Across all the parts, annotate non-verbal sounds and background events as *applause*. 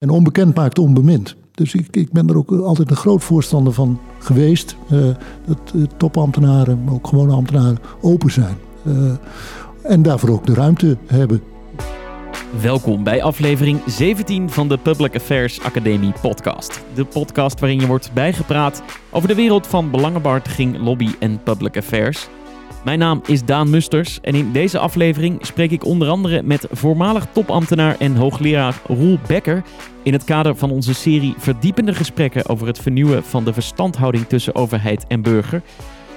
En onbekend maakt onbemind. Dus ik, ik ben er ook altijd een groot voorstander van geweest. Uh, dat uh, topambtenaren, maar ook gewone ambtenaren, open zijn. Uh, en daarvoor ook de ruimte hebben. Welkom bij aflevering 17 van de Public Affairs Academie podcast. De podcast waarin je wordt bijgepraat over de wereld van belangenbehartiging, lobby en public affairs. Mijn naam is Daan Musters en in deze aflevering spreek ik onder andere met voormalig topambtenaar en hoogleraar Roel Becker in het kader van onze serie verdiepende gesprekken over het vernieuwen van de verstandhouding tussen overheid en burger.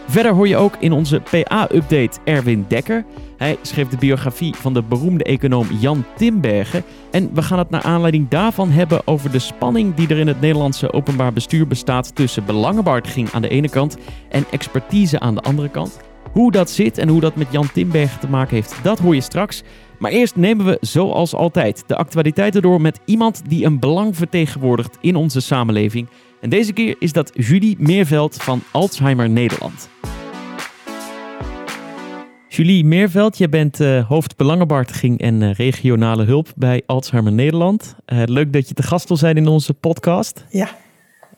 Verder hoor je ook in onze PA-update Erwin Dekker. Hij schreef de biografie van de beroemde econoom Jan Timbergen. En we gaan het naar aanleiding daarvan hebben over de spanning die er in het Nederlandse openbaar bestuur bestaat tussen belangenbehartiging aan de ene kant en expertise aan de andere kant. Hoe dat zit en hoe dat met Jan Timbergen te maken heeft, dat hoor je straks. Maar eerst nemen we, zoals altijd, de actualiteiten door met iemand die een belang vertegenwoordigt in onze samenleving. En deze keer is dat Julie Meerveld van Alzheimer Nederland. Julie Meerveld, jij bent uh, hoofd belangenbehartiging en uh, regionale hulp bij Alzheimer Nederland. Uh, leuk dat je te gast wil zijn in onze podcast. Ja,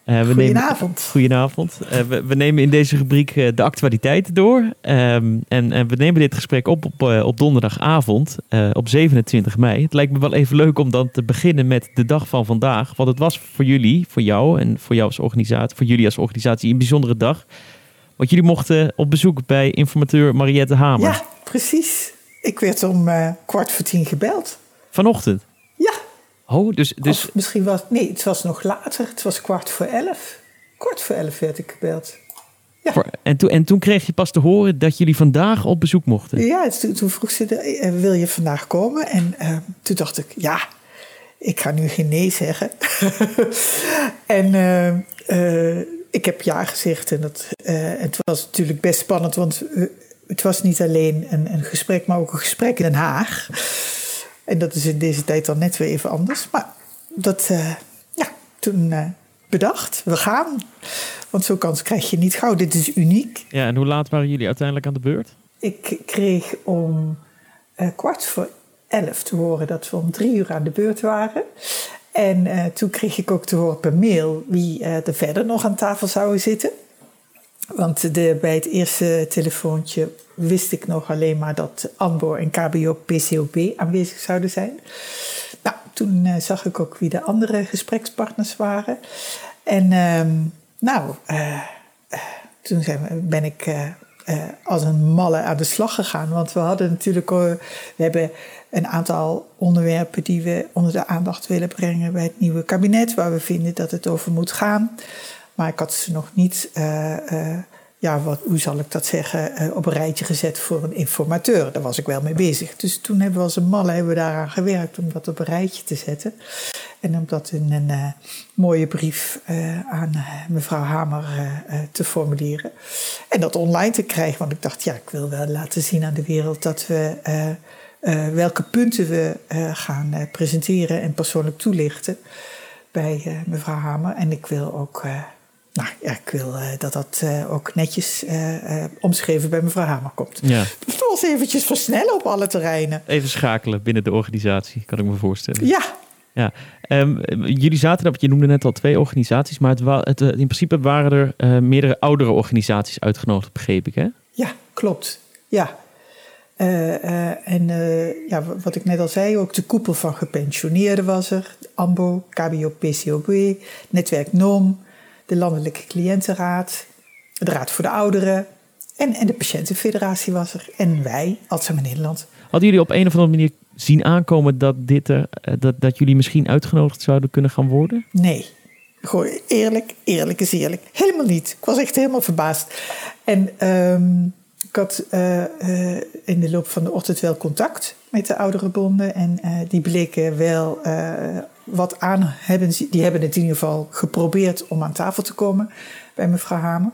uh, we goedenavond. Nemen, goedenavond. Uh, we, we, nemen in deze rubriek uh, de actualiteiten door. Um, en, en, we nemen dit gesprek op op, op donderdagavond, op 27 mei. Het lijkt me wel even leuk om dan te beginnen met de dag van vandaag. Want het was voor jullie, voor jou en voor jou als organisatie, voor jullie als organisatie een bijzondere dag. Want jullie mochten op bezoek bij informateur Mariette Hamer. Ja, precies. Ik werd om kwart voor tien gebeld. Vanochtend? Oh, dus, dus... Of misschien was nee, het was nog later. Het was kwart voor elf. Kwart voor elf werd ik gebeld. Ja. En, toen, en toen kreeg je pas te horen dat jullie vandaag op bezoek mochten. Ja, toen, toen vroeg ze, eh, wil je vandaag komen? En uh, toen dacht ik, ja, ik ga nu geen nee zeggen. *laughs* en uh, ik heb ja gezegd. En dat, het was natuurlijk best spannend, want het was niet alleen een, een gesprek, maar ook een gesprek in Den Haag. En dat is in deze tijd dan net weer even anders. Maar dat, uh, ja, toen uh, bedacht, we gaan. Want zo'n kans krijg je niet gauw. Dit is uniek. Ja, en hoe laat waren jullie uiteindelijk aan de beurt? Ik kreeg om uh, kwart voor elf te horen dat we om drie uur aan de beurt waren. En toen kreeg ik ook te horen per mail wie er verder nog aan tafel zouden zitten. Want bij het eerste telefoontje wist ik nog alleen maar dat ANBO en KBO PCOB aanwezig zouden zijn. Nou, toen uh, zag ik ook wie de andere gesprekspartners waren. En uh, nou, uh, toen ben ik als een malle aan de slag gegaan. Want we hadden natuurlijk, we hebben een aantal onderwerpen die we onder de aandacht willen brengen bij het nieuwe kabinet, waar we vinden dat het over moet gaan. Maar ik had ze nog niet, uh, uh, ja, wat, hoe zal ik dat zeggen, uh, op een rijtje gezet voor een informateur. Daar was ik wel mee bezig. Dus toen hebben we als een malle hebben we daaraan gewerkt om dat op een rijtje te zetten. En om dat in een mooie brief aan mevrouw Hamer te formuleren. En dat online te krijgen, want ik dacht, ja, ik wil wel laten zien aan de wereld dat we. welke punten we gaan presenteren en persoonlijk toelichten bij mevrouw Hamer. En ik wil ook nou ja, ik wil uh, dat dat uh, ook netjes uh, omschreven bij mevrouw Hamer komt. Ja. *laughs* Dus was eventjes versnellen op alle terreinen. Even schakelen binnen de organisatie, kan ik me voorstellen. Ja. ja. Um, jullie zaten op, je noemde net al twee organisaties, maar het, het, in principe waren er meerdere oudere organisaties uitgenodigd, begreep ik hè? Ja, klopt. Ja. en ja, wat ik net al zei, ook de koepel van gepensioneerden was er. AMBO, KBO, PCOB, Netwerk NOM de Landelijke Cliëntenraad, de Raad voor de Ouderen en, en de Patiëntenfederatie was er. En wij, Alzheimer Nederland. Hadden jullie op een of andere manier zien aankomen dat, dit er, eh, dat, dat jullie misschien uitgenodigd zouden kunnen gaan worden? Nee. Gewoon eerlijk, eerlijk is eerlijk. Helemaal niet. Ik was echt helemaal verbaasd. En um, ik had uh, uh, in de loop van de ochtend wel contact met de oudere bonden. En uh, die bleken wel wat aan hebben. Die hebben het in ieder geval geprobeerd om aan tafel te komen bij mevrouw Hamer.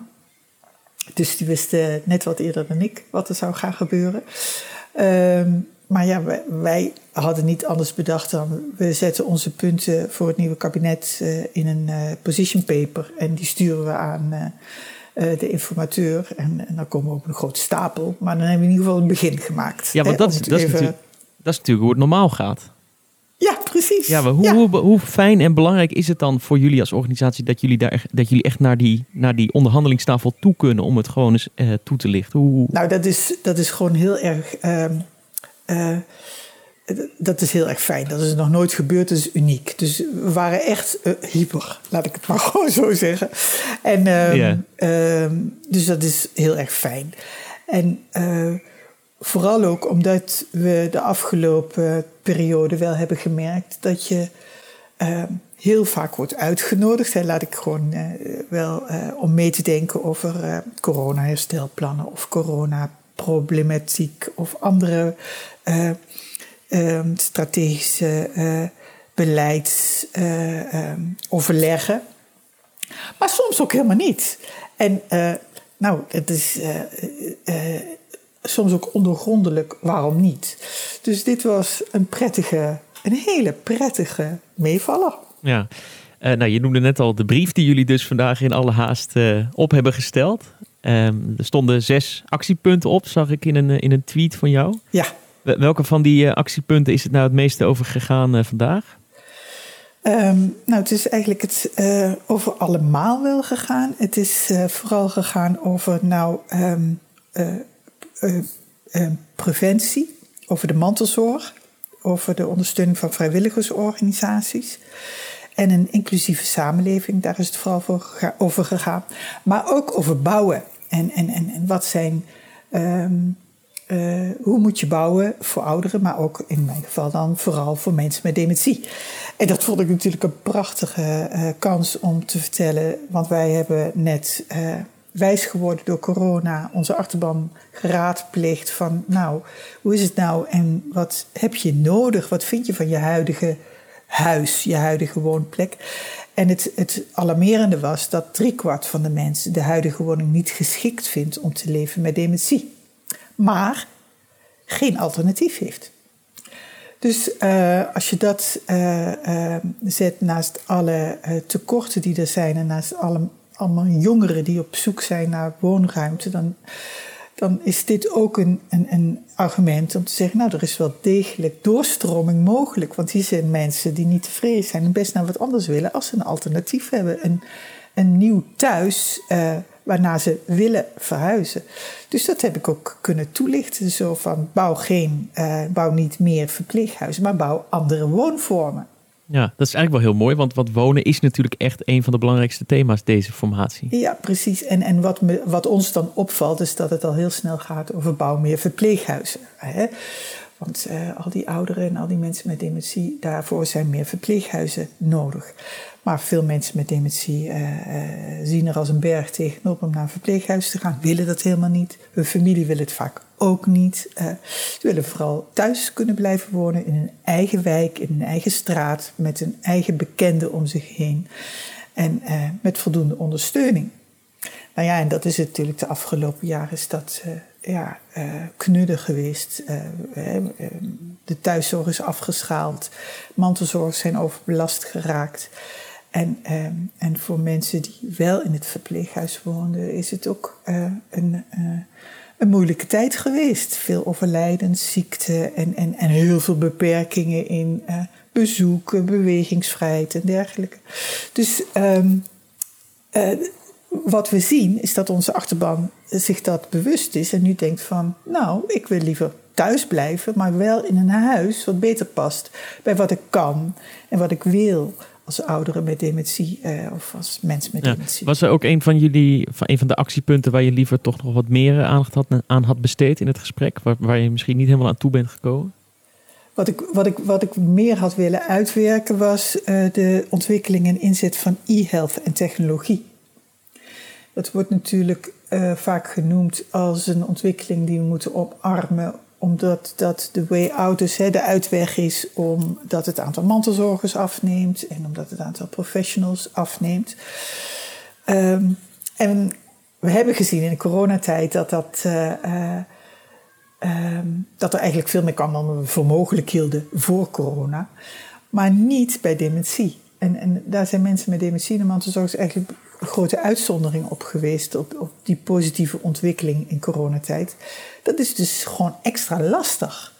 Dus die wisten net wat eerder dan ik wat er zou gaan gebeuren. Um, maar ja, wij, wij, hadden niet anders bedacht dan we zetten onze punten voor het nieuwe kabinet uh, in een uh, position paper en die sturen we aan uh, de informateur. En, en, dan komen we op een grote stapel. Maar dan hebben we in ieder geval een begin gemaakt. Ja, want dat, dat, dat is natuurlijk hoe het normaal gaat. Ja, precies. Ja, maar hoe, Ja. Hoe, hoe fijn en belangrijk is het dan voor jullie als organisatie dat jullie, daar, echt- dat jullie echt naar die, naar die onderhandelingstafel toe kunnen om het gewoon eens eh, toe te lichten? Hoe, Nou, dat is, dat is gewoon heel erg. ehm, eh, dat is heel erg fijn. Dat is nog nooit gebeurd, dat is uniek. Dus we waren echt eh, hyper, laat ik het maar *laughs* gewoon zo zeggen. En, ehm, ehm, dus dat is heel erg fijn. En vooral ook omdat we de afgelopen periode wel hebben gemerkt dat je eh, heel vaak wordt uitgenodigd. Hè, laat ik gewoon eh, wel eh, om mee te denken over eh corona-herstelplannen of coronaproblematiek of andere eh, eh, strategische beleidsoverleggen. maar soms ook helemaal niet. En nou, het is soms ook ondergrondelijk waarom niet. Dus dit was een prettige, een hele prettige meevaller. Ja, Eh, nou, je noemde net al de brief die jullie dus vandaag in alle haast eh, op hebben gesteld. Ehm, er stonden zes actiepunten op, zag ik in een, eh, in een tweet van jou. Ja, Wel- Welke van die actiepunten is het nou het meeste over gegaan vandaag? Ehm, nou, het is eigenlijk het, over allemaal wel gegaan. Het is vooral gegaan over nou, ehm, eh, eh, eh, preventie, over de mantelzorg, over de ondersteuning van vrijwilligersorganisaties. En een inclusieve samenleving, daar is het vooral voor over gegaan. Maar ook over bouwen. En, en, en, en wat zijn. ehm, eh, hoe moet je bouwen voor ouderen, maar ook in mijn geval dan vooral voor mensen met dementie. En dat vond ik natuurlijk een prachtige eh, kans om te vertellen, want wij hebben net eh, wijs geworden door corona, onze achterban geraadpleegd van, nou, hoe is het nou en wat heb je nodig? Wat vind je van je huidige huis, je huidige woonplek? En het, het alarmerende was dat driekwart van de mensen de huidige woning niet geschikt vindt om te leven met dementie maar geen alternatief heeft. Dus eh, als je dat eh, eh, zet naast alle tekorten die er zijn en naast alle, allemaal jongeren die op zoek zijn naar woonruimte, dan, dan is dit ook een, een, een argument om te zeggen, nou er is wel degelijk doorstroming mogelijk, want hier zijn mensen die niet tevreden zijn en best naar wat anders willen als ze een alternatief hebben, een, een nieuw thuis. eh, waarna ze willen verhuizen. Dus dat heb ik ook kunnen toelichten. Zo van bouw, geen, eh, bouw niet meer verpleeghuizen, maar bouw andere woonvormen. Ja, dat is eigenlijk wel heel mooi, want, want wonen is natuurlijk echt een van de belangrijkste thema's deze formatie. Ja, precies. En, en wat, me, wat ons dan opvalt, is dat het al heel snel gaat over bouw meer verpleeghuizen. Hè? Want eh, al die ouderen en al die mensen met dementie, daarvoor zijn meer verpleeghuizen nodig. Maar veel mensen met dementie eh, eh, zien er als een berg tegenop om naar een verpleeghuis te gaan, willen dat helemaal niet. Hun familie wil het vaak ook niet. Ze willen vooral thuis kunnen blijven wonen in een eigen wijk, in een eigen straat, met een eigen bekende om zich heen en met voldoende ondersteuning. Nou ja, en dat is natuurlijk de afgelopen jaren is dat ja, eh knudden geweest. Eh, eh, de thuiszorg is afgeschaald. Mantelzorg zijn overbelast geraakt. En, eh, en voor mensen die wel in het verpleeghuis woonden, is het ook een, een moeilijke tijd geweest. Veel overlijdens, ziekte en, en, en heel veel beperkingen in bezoeken, bewegingsvrijheid en dergelijke. Dus ehm, eh, wat we zien is dat onze achterban zich dat bewust is en nu denkt van, nou, ik wil liever thuis blijven, maar wel in een huis wat beter past bij wat ik kan en wat ik wil als ouderen met dementie eh, of als mensen met Ja. dementie. Was er ook een van jullie, van een van de actiepunten waar je liever toch nog wat meer eh, aandacht had, aan had besteed in het gesprek, waar, waar je misschien niet helemaal aan toe bent gekomen? Wat ik, wat, ik, wat ik meer had willen uitwerken was eh, de ontwikkeling en inzet van e-health en technologie. Dat wordt natuurlijk eh, vaak genoemd als een ontwikkeling die we moeten omarmen, omdat dat de way out is, hè, de uitweg is, omdat het aantal mantelzorgers afneemt en omdat het aantal professionals afneemt. Ehm, en we hebben gezien in de coronatijd dat dat. eh, eh, Ehm, dat er eigenlijk veel meer kan dan we voor mogelijk hielden voor corona. Maar niet bij dementie. En, en daar zijn mensen met dementie en mantelzorgers eigenlijk grote uitzondering op geweest. Op, op die positieve ontwikkeling in coronatijd. Dat is dus gewoon extra lastig.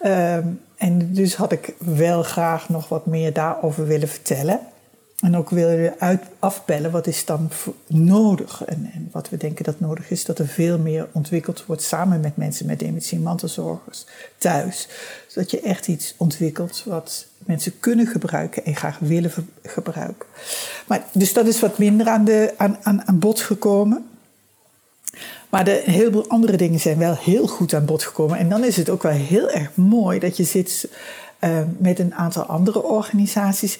Ehm, en dus had ik wel graag nog wat meer daarover willen vertellen. En ook willen uit, afbellen wat is dan nodig. En, wat we denken dat nodig is, dat er veel meer ontwikkeld wordt samen met mensen met dementie, mantelzorgers thuis. Zodat je echt iets ontwikkelt wat mensen kunnen gebruiken en graag willen gebruiken. Maar, dus dat is wat minder aan, de, aan, aan, aan bod gekomen. Maar de, een heleboel andere dingen zijn wel heel goed aan bod gekomen. En dan is het ook wel heel erg mooi dat je zit uh, met een aantal andere organisaties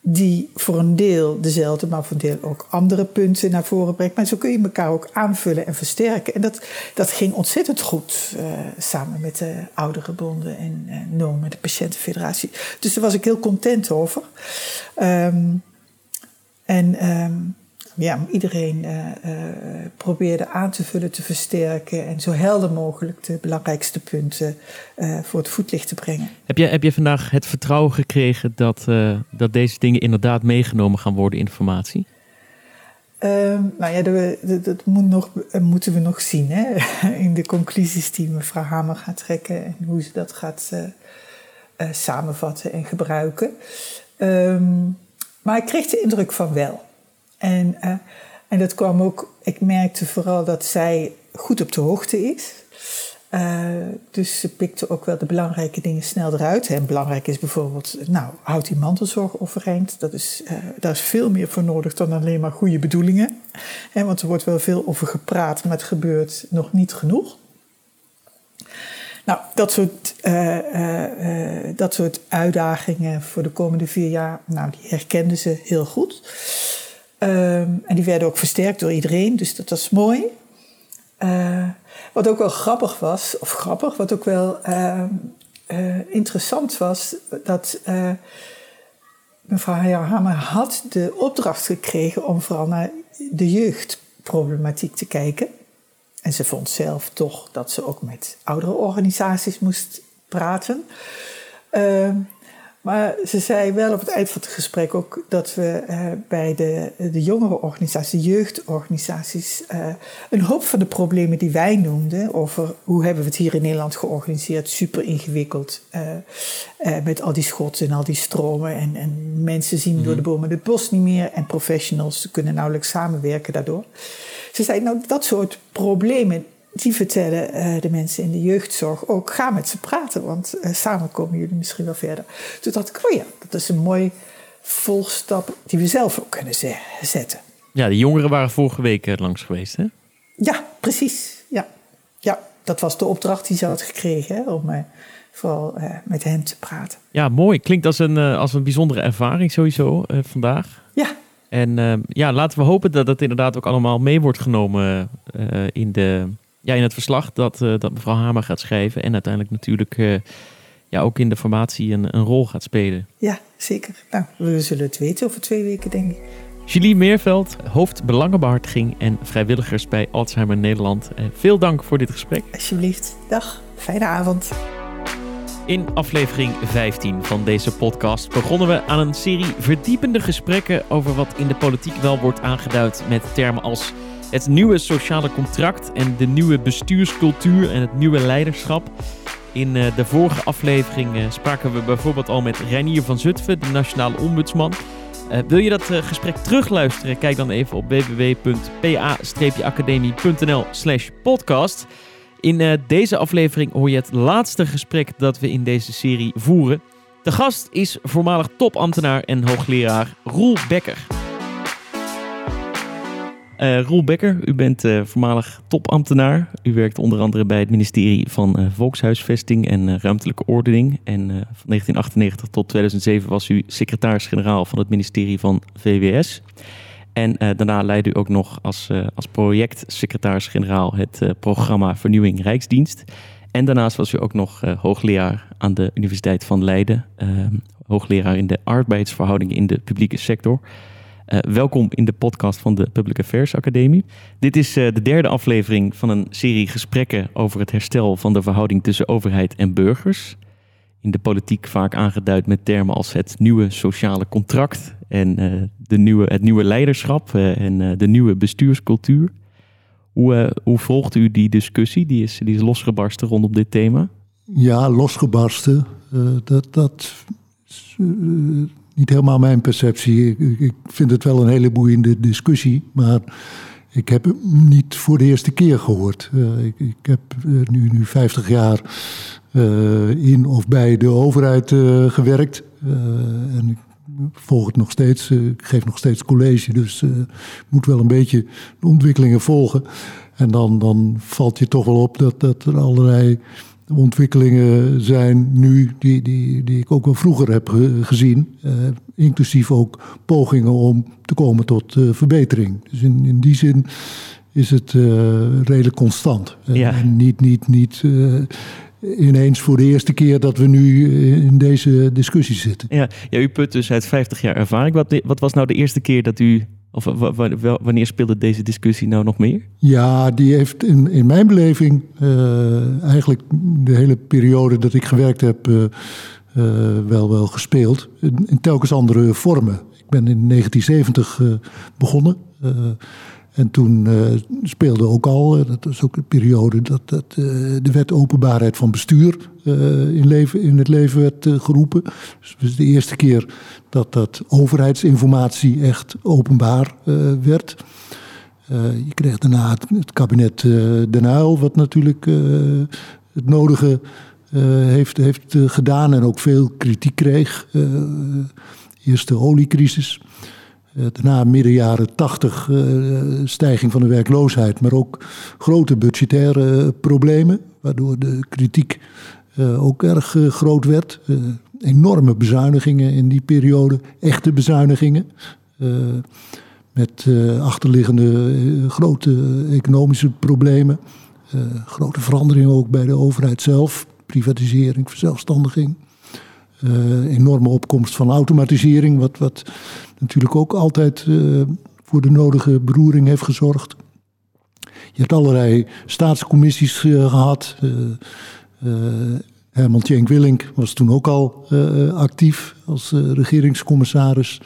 die voor een deel dezelfde, maar voor een deel ook andere punten naar voren brengt. Maar zo kun je elkaar ook aanvullen en versterken. En dat, dat ging ontzettend goed uh, samen met de ouderenbonden en uh, NO, met de patiëntenfederatie. Dus daar was ik heel content over. Um, en um, ja, iedereen uh, uh, probeerde aan te vullen, te versterken en zo helder mogelijk de belangrijkste punten uh, voor het voetlicht te brengen. Heb je, heb je vandaag het vertrouwen gekregen dat, dat deze dingen inderdaad meegenomen gaan worden in informatie? Um, nou ja, dat, dat moet nog, moeten we nog zien hè? *laughs* in de conclusies die mevrouw Hamer gaat trekken en hoe ze dat gaat samenvatten en gebruiken. Um, maar ik kreeg de indruk van wel. En, uh, en dat kwam ook, ik merkte vooral dat zij goed op de hoogte is. Uh, dus ze pikte ook wel de belangrijke dingen snel eruit. En belangrijk is bijvoorbeeld, nou, houd die mantelzorg overeind. Dat is, uh, daar is veel meer voor nodig dan alleen maar goede bedoelingen. Want er wordt wel veel over gepraat, maar het gebeurt nog niet genoeg. Nou, dat soort, dat soort uitdagingen voor de komende vier jaar, nou, die herkenden ze heel goed. Um, en die werden ook versterkt door iedereen, dus dat was mooi. Uh, wat ook wel grappig was, of grappig, wat ook wel uh, uh, interessant was, dat mevrouw Hamer had de opdracht gekregen om vooral naar de jeugdproblematiek te kijken. En ze vond zelf toch dat ze ook met oudere organisaties moest praten. Maar ze zei wel op het eind van het gesprek ook dat we uh, bij de, de jongere organisaties, de jeugdorganisaties, uh, een hoop van de problemen die wij noemden, over hoe hebben we het hier in Nederland georganiseerd, super ingewikkeld, uh, met al die schotten en al die stromen. En, en mensen zien door de mhm. bomen het bos niet meer en professionals kunnen nauwelijks samenwerken daardoor. Ze zei, nou, dat soort problemen, die vertellen uh, de mensen in de jeugdzorg ook. Ga met ze praten, want uh, samen komen jullie misschien wel verder. Toen dacht ik, oh ja, dat is een mooi volstap die we zelf ook kunnen zetten. Ja, de jongeren waren vorige week uh, langs geweest, hè? Ja, precies. Ja, ja dat was de opdracht die ze had gekregen, hè, om vooral met hen te praten. Ja, mooi. Klinkt als een, als een bijzondere ervaring sowieso vandaag. Ja, en ja, laten we hopen dat het inderdaad ook allemaal mee wordt genomen in de ja, in het verslag dat, uh, dat mevrouw Hamer gaat schrijven. En uiteindelijk natuurlijk uh, ja, ook in de formatie een, een rol gaat spelen. Ja, zeker. Nou, we zullen het weten over twee weken, denk ik. Julie Meerveld, hoofd belangenbehartiging en vrijwilligers bij Alzheimer Nederland. Uh, veel dank voor dit gesprek. Alsjeblieft. Dag. Fijne avond. In aflevering 15 van deze podcast begonnen we aan een serie verdiepende gesprekken over wat in de politiek wel wordt aangeduid met termen als het nieuwe sociale contract en de nieuwe bestuurscultuur en het nieuwe leiderschap. In uh, de vorige aflevering uh, spraken we bijvoorbeeld al met Reinier van Zutphen, de nationale ombudsman. Uh, wil je dat gesprek terugluisteren? Kijk dan even op www.pa-academie.nl slash podcast. In deze aflevering hoor je het laatste gesprek dat we in deze serie voeren. De gast is voormalig topambtenaar en hoogleraar Roel Becker. Uh, Roel Becker, u bent uh, voormalig topambtenaar. U werkt onder andere bij het ministerie van uh, Volkshuisvesting en Ruimtelijke Ordening. En van 1998 tot 2007 was u secretaris-generaal van het ministerie van VWS. En daarna leidde u ook nog als, als projectsecretaris-generaal het programma Vernieuwing Rijksdienst. En daarnaast was u ook nog hoogleraar aan de Universiteit van Leiden. hoogleraar in de arbeidsverhoudingen in de publieke sector. Uh, welkom in de podcast van de Public Affairs Academie. Dit is uh, de derde aflevering van een serie gesprekken over het herstel van de verhouding tussen overheid en burgers. In de politiek vaak aangeduid met termen als het nieuwe sociale contract en uh, de nieuwe, het nieuwe leiderschap en de nieuwe bestuurscultuur. Hoe, hoe volgt u die discussie? Die is, die is losgebarsten rondom dit thema. Ja, losgebarsten. dat, dat niet helemaal mijn perceptie. Ik, vind het wel een hele boeiende discussie, maar ik heb hem niet voor de eerste keer gehoord. ik, ik, heb nu, nu 50 jaar in of bij de overheid gewerkt. en ik volg het nog steeds. Eh, ik geef nog steeds college, dus moet wel een beetje de ontwikkelingen volgen. En dan, dan valt je toch wel op dat, dat er allerlei ontwikkelingen zijn nu die, die, die ik ook wel vroeger heb gezien. Uh, inclusief ook pogingen om te komen tot verbetering. Dus in, in die zin is het redelijk constant. Ja. En niet, niet, niet ineens voor de eerste keer dat we nu in deze discussie zitten. Ja, ja u put dus uit 50 jaar ervaring. Wat, wat was nou de eerste keer dat u of wanneer speelde deze discussie nou nog meer? Ja, die heeft in, in mijn beleving uh, eigenlijk de hele periode dat ik gewerkt heb uh, uh, wel, wel gespeeld. In, in, telkens andere vormen. Ik ben in 1970 begonnen. En toen uh, speelde ook al, uh, dat was ook een periode dat, dat uh, de wet openbaarheid van bestuur in, leven, in het leven werd geroepen. Dus het was de eerste keer dat dat overheidsinformatie echt openbaar werd. je kreeg daarna het, kabinet Den Uyl, wat natuurlijk het nodige heeft, heeft gedaan en ook veel kritiek kreeg. eerst de oliecrisis. Eh, daarna midden jaren tachtig uh, stijging van de werkloosheid, maar ook grote budgettaire problemen, waardoor de kritiek ook erg groot werd. enorme bezuinigingen in die periode, echte bezuinigingen. met achterliggende grote economische problemen. grote veranderingen ook bij de overheid zelf, privatisering, verzelfstandiging. enorme opkomst van automatisering, wat, wat natuurlijk ook altijd uh, voor de nodige beroering heeft gezorgd. Je hebt allerlei staatscommissies uh, gehad. Uh, Herman Tjenk Willink was toen ook al actief als regeringscommissaris.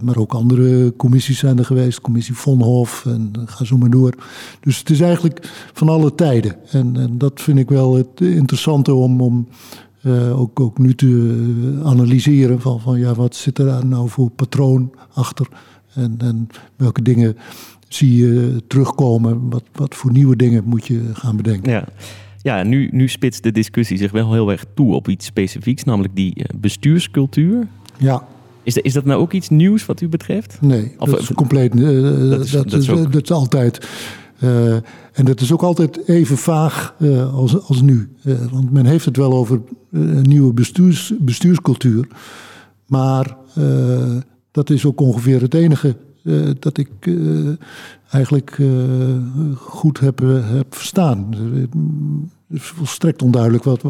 maar ook andere commissies zijn er geweest. Commissie Vonhof en ga zo maar door. Dus het is eigenlijk van alle tijden. En, en dat vind ik wel het interessante om, om uh, ook, ook nu te analyseren van, van ja, wat zit er nou voor patroon achter en, en welke dingen zie je terugkomen, wat, wat voor nieuwe dingen moet je gaan bedenken. Ja. Ja, nu, nu spitst de discussie zich wel heel erg toe op iets specifieks, namelijk die eh, bestuurscultuur. Ja. Is, dat, is dat nou ook iets nieuws wat u betreft? Nee, of, dat is compleet. Uh, dat, is, dat, is, dat, is, altijd. Uh, en dat is ook altijd even vaag uh, als, als nu. Uh, want men heeft het wel over een nieuwe bestuurs, bestuurscultuur. Maar dat is ook ongeveer het enige dat ik eigenlijk goed heb, heb verstaan. Het is volstrekt onduidelijk wat,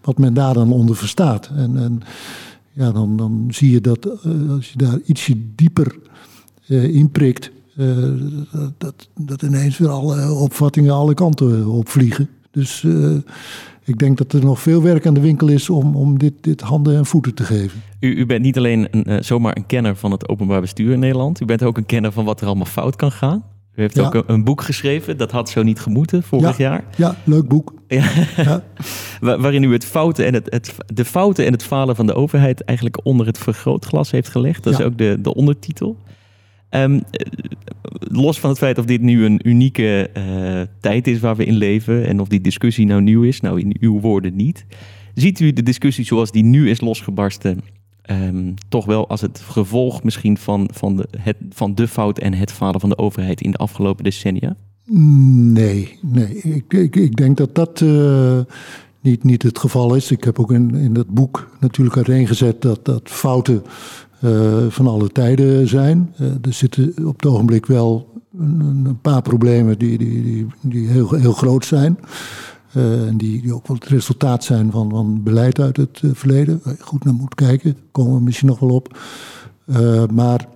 wat, men daar dan onder verstaat. En, en ja, dan, dan zie je dat als je daar ietsje dieper in prikt uh, dat, dat ineens weer alle opvattingen alle kanten opvliegen. Dus uh, ik denk dat er nog veel werk aan de winkel is om, om dit, dit handen en voeten te geven. U, u bent niet alleen een, uh, zomaar een kenner van het openbaar bestuur in Nederland. U bent ook een kenner van wat er allemaal fout kan gaan. U heeft ja. ook een, een, boek geschreven, dat had zo niet gemoeten vorig ja, jaar. Ja, leuk boek. Ja. *laughs* Waarin u het fouten en het, het, de fouten en het falen van de overheid eigenlijk onder het vergrootglas heeft gelegd. Dat is ook de, de ondertitel. Um, los van het feit of dit nu een unieke uh, tijd is waar we in leven en of die discussie nou nieuw is, nou in uw woorden niet. Ziet u de discussie zoals die nu is losgebarsten um, toch wel als het gevolg misschien van, van, de, het, van de fout en het falen van de overheid in de afgelopen decennia? Nee, nee. Ik, ik, ik denk dat dat uh, niet, niet het geval is. Ik heb ook in, in dat boek natuurlijk uiteengezet dat, dat fouten van alle tijden zijn. Uh, er zitten op het ogenblik wel een, paar problemen die, die, die, die, heel, heel groot zijn. Uh, en die, die ook wel het resultaat zijn van, van beleid uit het verleden. Waar je goed naar moet kijken, komen we misschien nog wel op. maar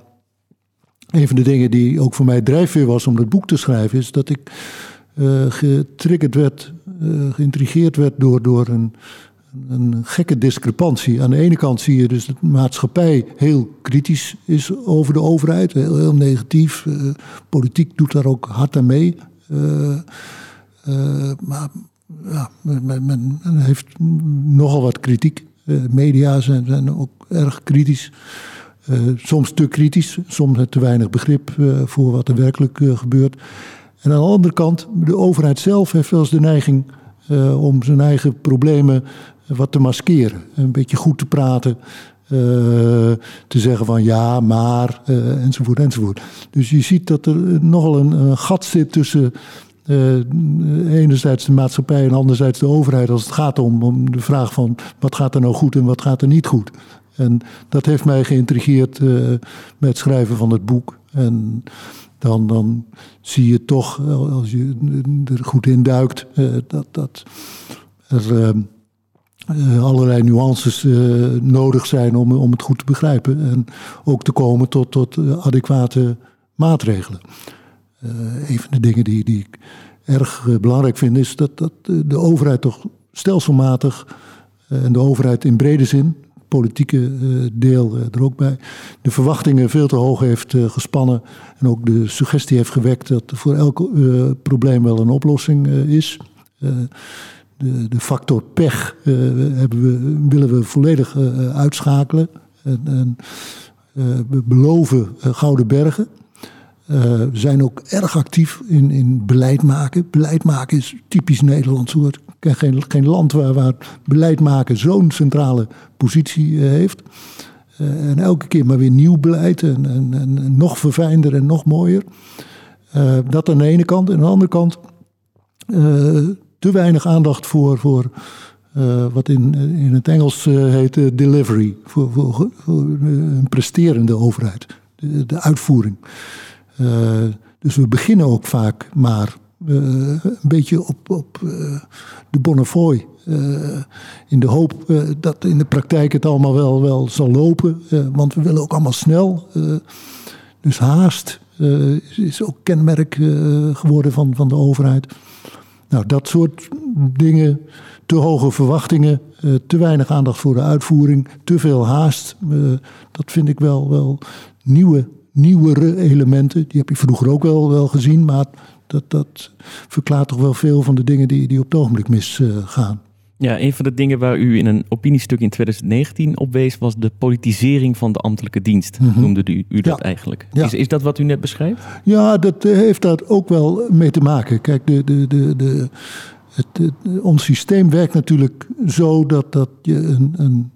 een van de dingen die ook voor mij drijfveer was om dat boek te schrijven, is dat ik getriggerd werd, geïntrigeerd werd door, door een, een gekke discrepantie. Aan de ene kant zie je dus dat de maatschappij heel kritisch is over de overheid, heel, negatief. Uh, politiek doet daar ook hard aan mee. Uh, uh, maar ja, men, heeft nogal wat kritiek. media zijn, zijn ook erg kritisch. soms te kritisch, soms te weinig begrip voor wat er werkelijk gebeurt. En aan de andere kant, de overheid zelf heeft wel eens de neiging om zijn eigen problemen wat te maskeren. Een beetje goed te praten. Uh, te zeggen van ja, maar, uh, enzovoort, enzovoort. Dus je ziet dat er nogal een, een gat zit tussen enerzijds de maatschappij en anderzijds de overheid als het gaat om, om de vraag van wat gaat er nou goed en wat gaat er niet goed. En dat heeft mij geïntrigeerd met het schrijven van het boek. En dan, dan zie je toch, als je er goed in duikt, dat, dat er uh, allerlei nuances nodig zijn om, om het goed te begrijpen. En ook te komen tot, tot adequate maatregelen. een van de dingen die, die ik erg belangrijk vind is dat, dat de overheid toch stelselmatig, en de overheid in brede zin, politieke deel er ook bij, de verwachtingen veel te hoog heeft gespannen. En ook de suggestie heeft gewekt dat voor elk probleem wel een oplossing is de, de factor pech hebben we, willen we volledig uitschakelen. En, en we beloven gouden bergen. We zijn ook erg actief in, in beleid maken. Beleid maken is typisch Nederlands woord. Ik ken geen, geen land waar, beleid maken zo'n centrale positie heeft. en elke keer maar weer nieuw beleid en, en, en nog verfijnder en nog mooier. dat aan de ene kant. En aan de andere kant te weinig aandacht voor, voor wat in, in het Engels heet delivery. Voor, voor, een presterende overheid. De, de uitvoering. dus we beginnen ook vaak maar een beetje op, op de Bonnefoy. in de hoop dat in de praktijk het allemaal wel, wel zal lopen. want we willen ook allemaal snel. dus haast is ook kenmerk geworden van, van de overheid. Nou, dat soort dingen, te hoge verwachtingen, eh, te weinig aandacht voor de uitvoering, te veel haast. Eh, dat vind ik wel, wel nieuwe, nieuwere elementen. Die heb je vroeger ook wel, wel gezien, maar dat, dat verklaart toch wel veel van de dingen die, die op het ogenblik misgaan. Ja, een van de dingen waar u in een opiniestuk in 2019 op wees, was de politisering van de ambtelijke dienst. Mm Noemde u, u dat eigenlijk? Is, is dat wat u net beschrijft? Ja, dat eh, heeft daar ook wel mee te maken. Kijk, de, de, de, de, het, ons systeem werkt natuurlijk zo dat, dat je een, een,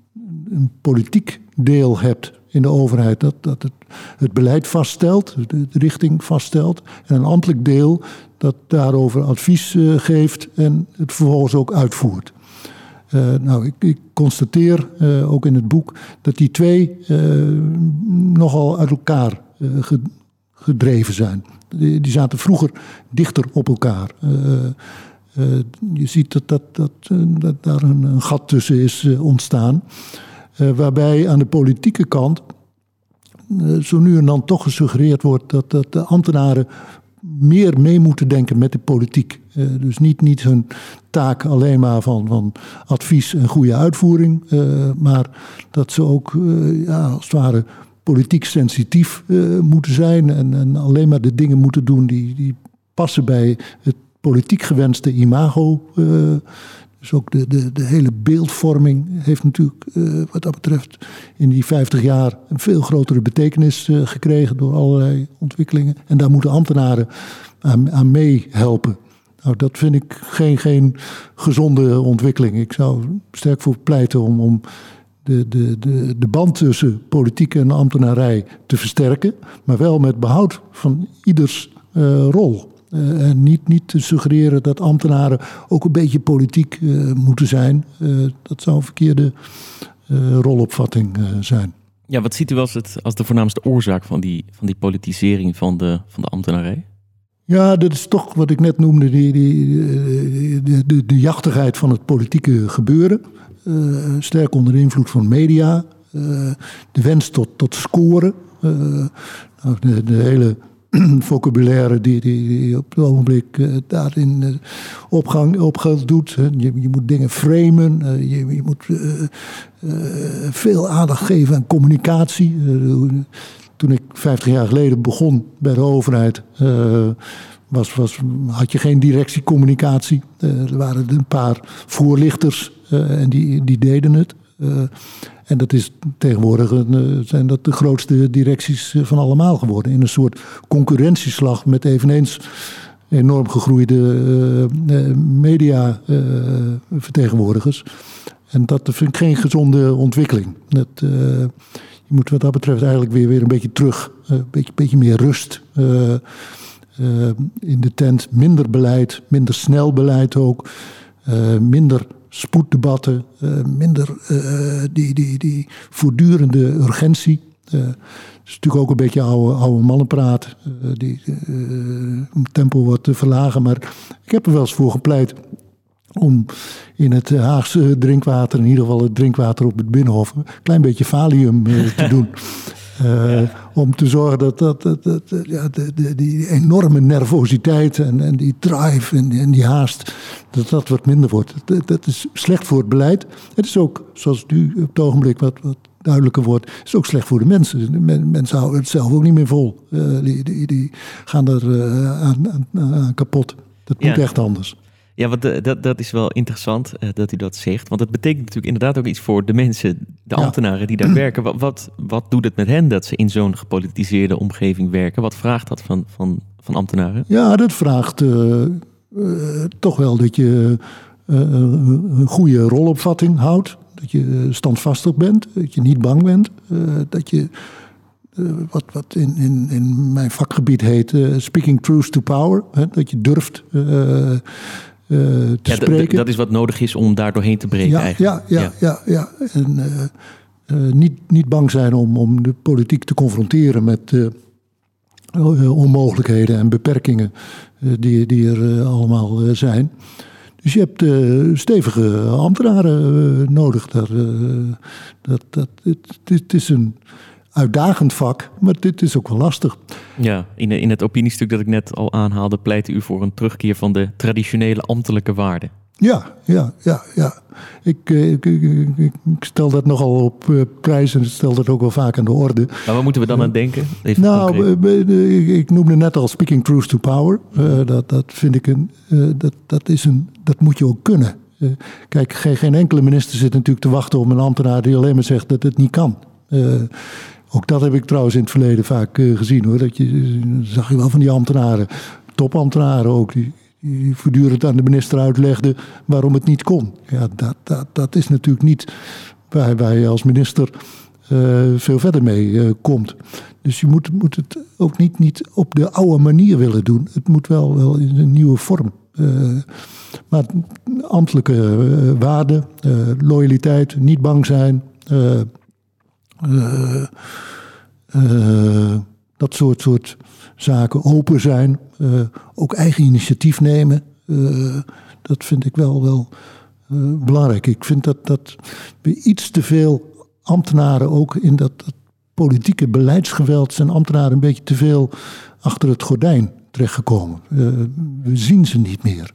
een politiek deel hebt in de overheid. Dat, dat het, het beleid vaststelt, de, richting vaststelt. En een ambtelijk deel dat daarover advies uh, geeft en het vervolgens ook uitvoert. Uh, nou, ik, ik constateer uh, ook in het boek dat die twee nogal uit elkaar gedreven zijn. Die, die, zaten vroeger dichter op elkaar. je ziet dat, dat, dat, dat daar een, een, gat tussen is ontstaan. Waarbij aan de politieke kant zo nu en dan toch gesuggereerd wordt dat, dat de ambtenaren meer mee moeten denken met de politiek. Uh, dus niet, niet hun taak alleen maar van, van advies en goede uitvoering, maar dat ze ook ja, als het ware politiek sensitief moeten zijn en, en alleen maar de dingen moeten doen die, die passen bij het politiek gewenste imago dus ook de, de, hele beeldvorming heeft natuurlijk uh, wat dat betreft in die 50 jaar een veel grotere betekenis uh, gekregen door allerlei ontwikkelingen. En daar moeten ambtenaren aan, aan meehelpen. Nou, dat vind ik geen, geen gezonde ontwikkeling. Ik zou sterk voor pleiten om, om de, de, de, de band tussen politiek en ambtenarij te versterken, maar wel met behoud van ieders uh, rol. Uh, en niet, niet te suggereren dat ambtenaren ook een beetje politiek uh, moeten zijn. Uh, dat zou een verkeerde rolopvatting zijn. Ja, wat ziet u als, het, als de voornaamste oorzaak van die, van die politisering van de, van de ambtenarij? Ja, dat is toch wat ik net noemde, die, die, de, de, de jachtigheid van het politieke gebeuren. sterk onder invloed van media. de wens tot, tot scoren. Nou, de, de hele *clears throat* vocabulaire die, die, op het ogenblik uh, daarin uh, opgang, opgang doet. Je, je, moet dingen framen, uh, je, je, moet veel aandacht geven aan communicatie. toen ik 50 jaar geleden begon bij de overheid, was, was, had je geen directiecommunicatie. er waren een paar voorlichters en die, die deden het. En dat is tegenwoordig zijn dat de grootste directies van allemaal geworden. In een soort concurrentieslag met eveneens enorm gegroeide uh, mediavertegenwoordigers. en dat vind ik geen gezonde ontwikkeling. Dat, je moet wat dat betreft eigenlijk weer, weer een beetje terug. Een beetje, beetje meer rust in de tent. Minder beleid, minder snel beleid ook. minder spoeddebatten, minder die, die, die voortdurende urgentie. Uh, is natuurlijk ook een beetje oude, oude mannenpraat. Die tempo wat te verlagen. Maar ik heb er wel eens voor gepleit om in het Haagse drinkwater, in ieder geval het drinkwater op het Binnenhof, een klein beetje valium te *laughs* doen. Uh, om te zorgen dat, dat, dat, dat ja, de, de, die enorme nervositeit en, en die drive en, en, die haast, dat dat wat minder wordt. Dat, dat, is slecht voor het beleid. Het is ook, zoals nu op het ogenblik wat, wat duidelijker wordt, is ook slecht voor de mensen. mensen houden het zelf ook niet meer vol. Uh, die, die, die, gaan er uh, aan, aan, aan, kapot. Dat moet echt anders. Ja, want dat, dat is wel interessant uh, dat u dat zegt. Want het betekent natuurlijk inderdaad ook iets voor de mensen, de ambtenaren die daar werken. Wat, wat, wat, doet het met hen dat ze in zo'n gepolitiseerde omgeving werken? Wat vraagt dat van, van, van ambtenaren? Ja, dat vraagt uh, uh, toch wel dat je een goede rolopvatting houdt. Dat je standvastig bent, dat je niet bang bent. dat je wat, wat in, in, in mijn vakgebied heet speaking truth to power. Hè, dat je durft te ja, spreken. Dat is wat nodig is om daar doorheen te breken ja, eigenlijk. Ja, ja, ja. ja, En uh, niet, niet bang zijn om, om de politiek te confronteren met onmogelijkheden en beperkingen die, die er allemaal zijn. Dus je hebt stevige ambtenaren nodig. Daar, dat, dat, het, het, is een uitdagend vak, maar dit is ook wel lastig. Ja, in, in het opiniestuk dat ik net al aanhaalde, pleitte u voor een terugkeer van de traditionele ambtelijke waarden. Ja, ja, ja, ja. Ik, eh, ik, ik, ik stel dat nogal op uh, prijs en stel dat ook wel vaak aan de orde. Maar waar moeten we dan aan denken? Even nou, ik noemde net al speaking truth to power. Uh, dat, dat vind ik een, dat, dat is een, dat moet je ook kunnen. kijk, geen, geen enkele minister zit natuurlijk te wachten op een ambtenaar die alleen maar zegt dat het niet kan. Ook dat heb ik trouwens in het verleden vaak uh, gezien hoor. Dat je, zag je wel van die ambtenaren, topambtenaren ook, die, die voortdurend aan de minister uitlegden waarom het niet kon. Ja, dat, dat, dat is natuurlijk niet waar, waar je als minister uh, veel verder mee uh, komt. Dus je moet, moet het ook niet, niet op de oude manier willen doen. Het moet wel, wel in een nieuwe vorm. maar ambtelijke waarden, loyaliteit, niet bang zijn. Uh, uh, dat soort, soort zaken open zijn. Uh, ook eigen initiatief nemen. dat vind ik wel, wel belangrijk. Ik vind dat, dat we iets te veel ambtenaren ook in dat, dat politieke beleidsgeweld zijn ambtenaren een beetje te veel achter het gordijn terechtgekomen. we zien ze niet meer.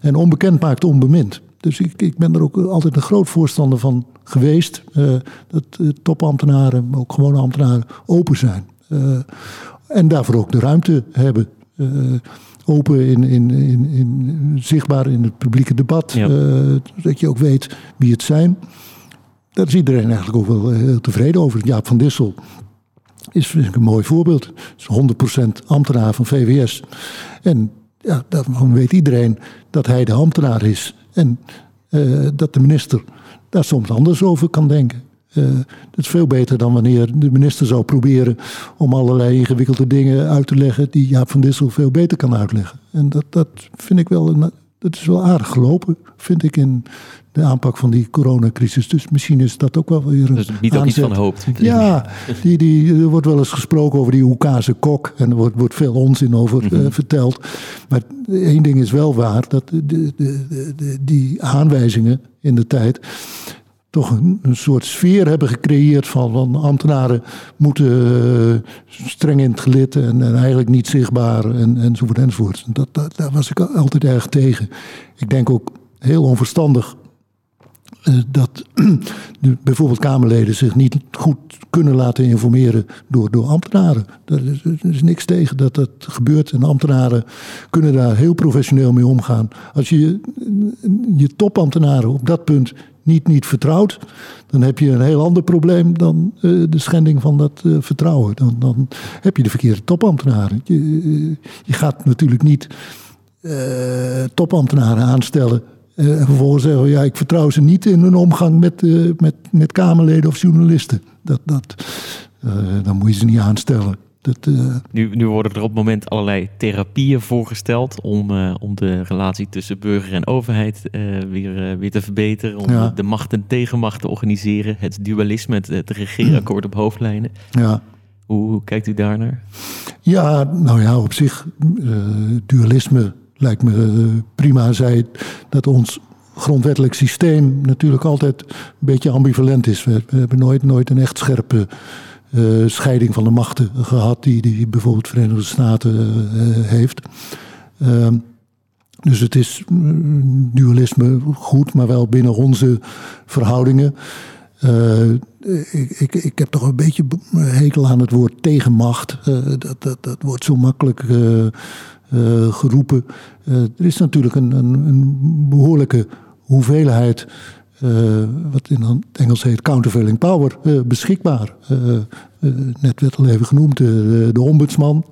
en onbekend maakt onbemind. Dus ik, ik ben er ook altijd een groot voorstander van geweest. Uh, dat uh, topambtenaren, maar ook gewone ambtenaren, open zijn. Uh, en daarvoor ook de ruimte hebben. open in, in, in, in, zichtbaar in het publieke debat. Ja. dat je ook weet wie het zijn. Daar is iedereen eigenlijk ook wel heel tevreden over. Jaap van Dissel is vind ik een mooi voorbeeld. Is 100% ambtenaar van VWS. En ja, daarvan weet iedereen dat hij de ambtenaar is. En uh, dat de minister daar soms anders over kan denken. Uh, dat is veel beter dan wanneer de minister zou proberen om allerlei ingewikkelde dingen uit te leggen die Jaap van Dissel veel beter kan uitleggen. En dat, dat vind ik wel, een, dat is wel aardig gelopen, vind ik in de aanpak van die coronacrisis. Dus misschien is dat ook wel weer een. Dus niet ook iets van hoop. Ja, die, die, er wordt wel eens gesproken over die Hoekase kok. En er wordt, wordt veel onzin over mm -hmm. uh, verteld. Maar één ding is wel waar: dat de, de, de, die aanwijzingen in de tijd toch een, een, soort sfeer hebben gecreëerd van, van ambtenaren moeten uh, streng in het gelid en, en, eigenlijk niet zichtbaar en, enzovoort enzovoort. Dat, dat, daar was ik altijd erg tegen. Ik denk ook heel onverstandig dat *clears throat* bijvoorbeeld Kamerleden zich niet goed kunnen laten informeren door, door ambtenaren. Er is, is, niks tegen dat dat gebeurt en ambtenaren kunnen daar heel professioneel mee omgaan. Als je je topambtenaren op dat punt niet, niet vertrouwt, dan heb je een heel ander probleem dan uh, de schending van dat uh, vertrouwen. Dan, dan heb je de verkeerde topambtenaren. Je, je gaat natuurlijk niet topambtenaren aanstellen en vervolgens zeggen ja, ik vertrouw ze niet in hun omgang met, uh, met, met Kamerleden of journalisten. Dat, dat, uh, dan moet je ze niet aanstellen. Dat, nu, nu worden er op het moment allerlei therapieën voorgesteld om, om de relatie tussen burger en overheid weer, weer te verbeteren. Om ja. de macht en tegenmacht te organiseren. Het dualisme, het, het regeerakkoord op hoofdlijnen. Ja. Hoe, hoe, kijkt u daarnaar? Ja, nou ja, op zich, dualisme lijkt me prima. Zij dat ons grondwettelijk systeem natuurlijk altijd een beetje ambivalent is. We, hebben nooit, nooit een echt scherpe uh, scheiding van de machten gehad die, die bijvoorbeeld de Verenigde Staten uh, heeft. Uh, dus het is mm, dualisme goed, maar wel binnen onze verhoudingen. Ik, ik, ik, heb toch een beetje hekel aan het woord tegenmacht. dat, dat, dat wordt zo makkelijk uh, geroepen. Uh, er is natuurlijk een, een, een behoorlijke hoeveelheid, uh, wat in het Engels heet countervailing power, beschikbaar. net werd al even genoemd, de, de ombudsman.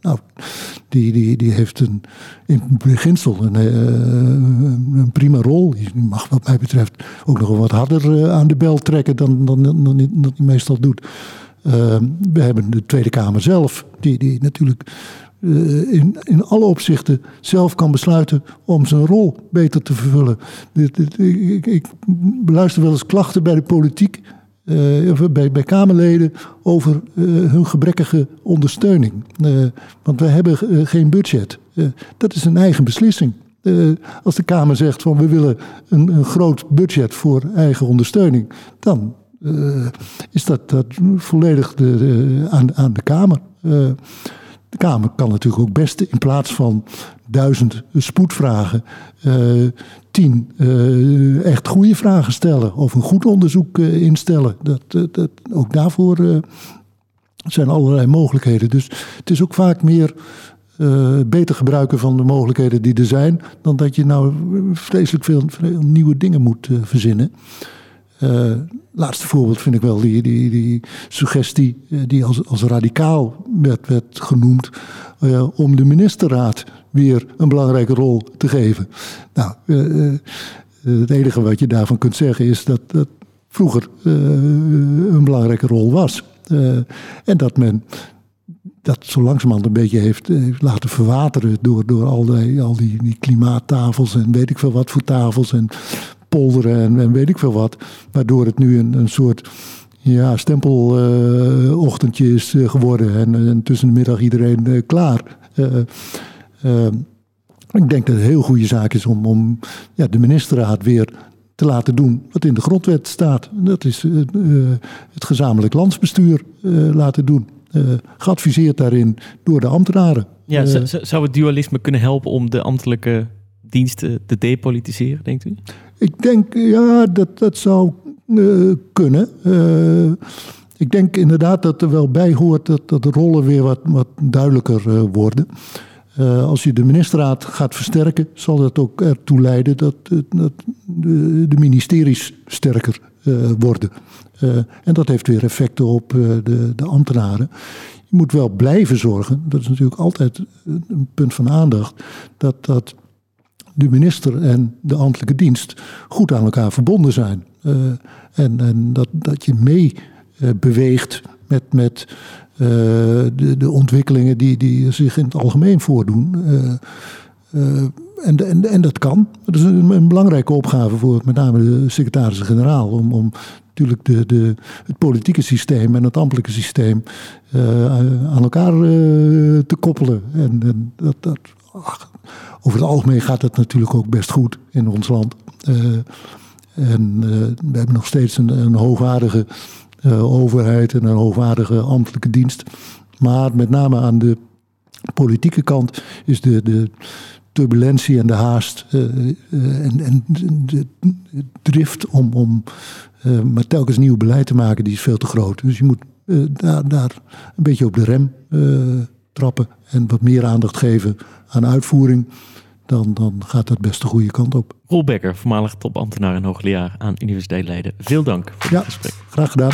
nou, die, die, die heeft een, in beginsel een, een prima rol. Die mag wat mij betreft ook nog wat harder aan de bel trekken dan, dan, dan, meestal doet. we hebben de Tweede Kamer zelf, die, die natuurlijk uh, in, in alle opzichten zelf kan besluiten om zijn rol beter te vervullen. Ik, ik beluister wel eens klachten bij de politiek, uh, bij, bij Kamerleden, over uh, hun gebrekkige ondersteuning. want we hebben geen budget. dat is een eigen beslissing. als de Kamer zegt van we willen een, een groot budget voor eigen ondersteuning, dan is dat, dat volledig de, de, aan, aan de Kamer. De Kamer kan natuurlijk ook best in plaats van duizend spoedvragen uh, tien uh, echt goede vragen stellen of een goed onderzoek uh, instellen. Dat, dat, ook daarvoor zijn allerlei mogelijkheden. Dus het is ook vaak meer beter gebruiken van de mogelijkheden die er zijn, dan dat je nou vreselijk veel nieuwe dingen moet verzinnen. Uh, laatste voorbeeld vind ik wel die, die, die suggestie eh, die als, als radicaal werd, genoemd. Uh, om de ministerraad weer een belangrijke rol te geven. Nou, het enige wat je daarvan kunt zeggen is dat dat vroeger een belangrijke rol was. en dat men dat zo langzamerhand een beetje heeft, heeft laten verwateren door, door al, die, al die, die klimaattafels en weet ik veel wat voor tafels en polderen en, en weet ik veel wat. Waardoor het nu een, een soort ja, stempelochtendje uh, is uh, geworden. En, en, tussen de middag iedereen uh, klaar. ik denk dat het een heel goede zaak is om, om ja, de ministerraad weer te laten doen wat in de grondwet staat. Dat is het gezamenlijk landsbestuur laten doen. geadviseerd daarin door de ambtenaren. Ja, zou het dualisme kunnen helpen om de ambtelijke diensten te depolitiseren, denkt u? Ik denk, ja, dat, dat zou uh, kunnen. Uh, ik denk inderdaad dat er wel bij hoort dat, dat de rollen weer wat, wat duidelijker uh, worden. als je de ministerraad gaat versterken, zal dat ook ertoe leiden dat, dat de, de, ministeries sterker worden. en dat heeft weer effecten op de, de ambtenaren. Je moet wel blijven zorgen, dat is natuurlijk altijd een punt van aandacht, dat dat de minister en de ambtelijke dienst goed aan elkaar verbonden zijn. Uh, en, en dat, dat je mee uh, beweegt met, met uh, de, de ontwikkelingen die, die zich in het algemeen voordoen. en, en, en dat kan. Dat is een, belangrijke opgave voor met name de secretaris-generaal. Om, om natuurlijk de, de, het politieke systeem en het ambtelijke systeem aan elkaar te koppelen. En, en dat, dat over het algemeen gaat het natuurlijk ook best goed in ons land. Uh, en uh, we hebben nog steeds een, een hoogwaardige uh, overheid en een hoogwaardige ambtelijke dienst. Maar met name aan de politieke kant is de, de turbulentie en de haast en, en de, drift om, om maar telkens nieuw beleid te maken, die is veel te groot. Dus je moet daar, daar een beetje op de rem trappen en wat meer aandacht geven aan uitvoering dan, dan gaat dat best de goede kant op. Roel Becker, voormalig topambtenaar en hoogleraar aan Universiteit Leiden. Veel dank voor het gesprek. Graag gedaan.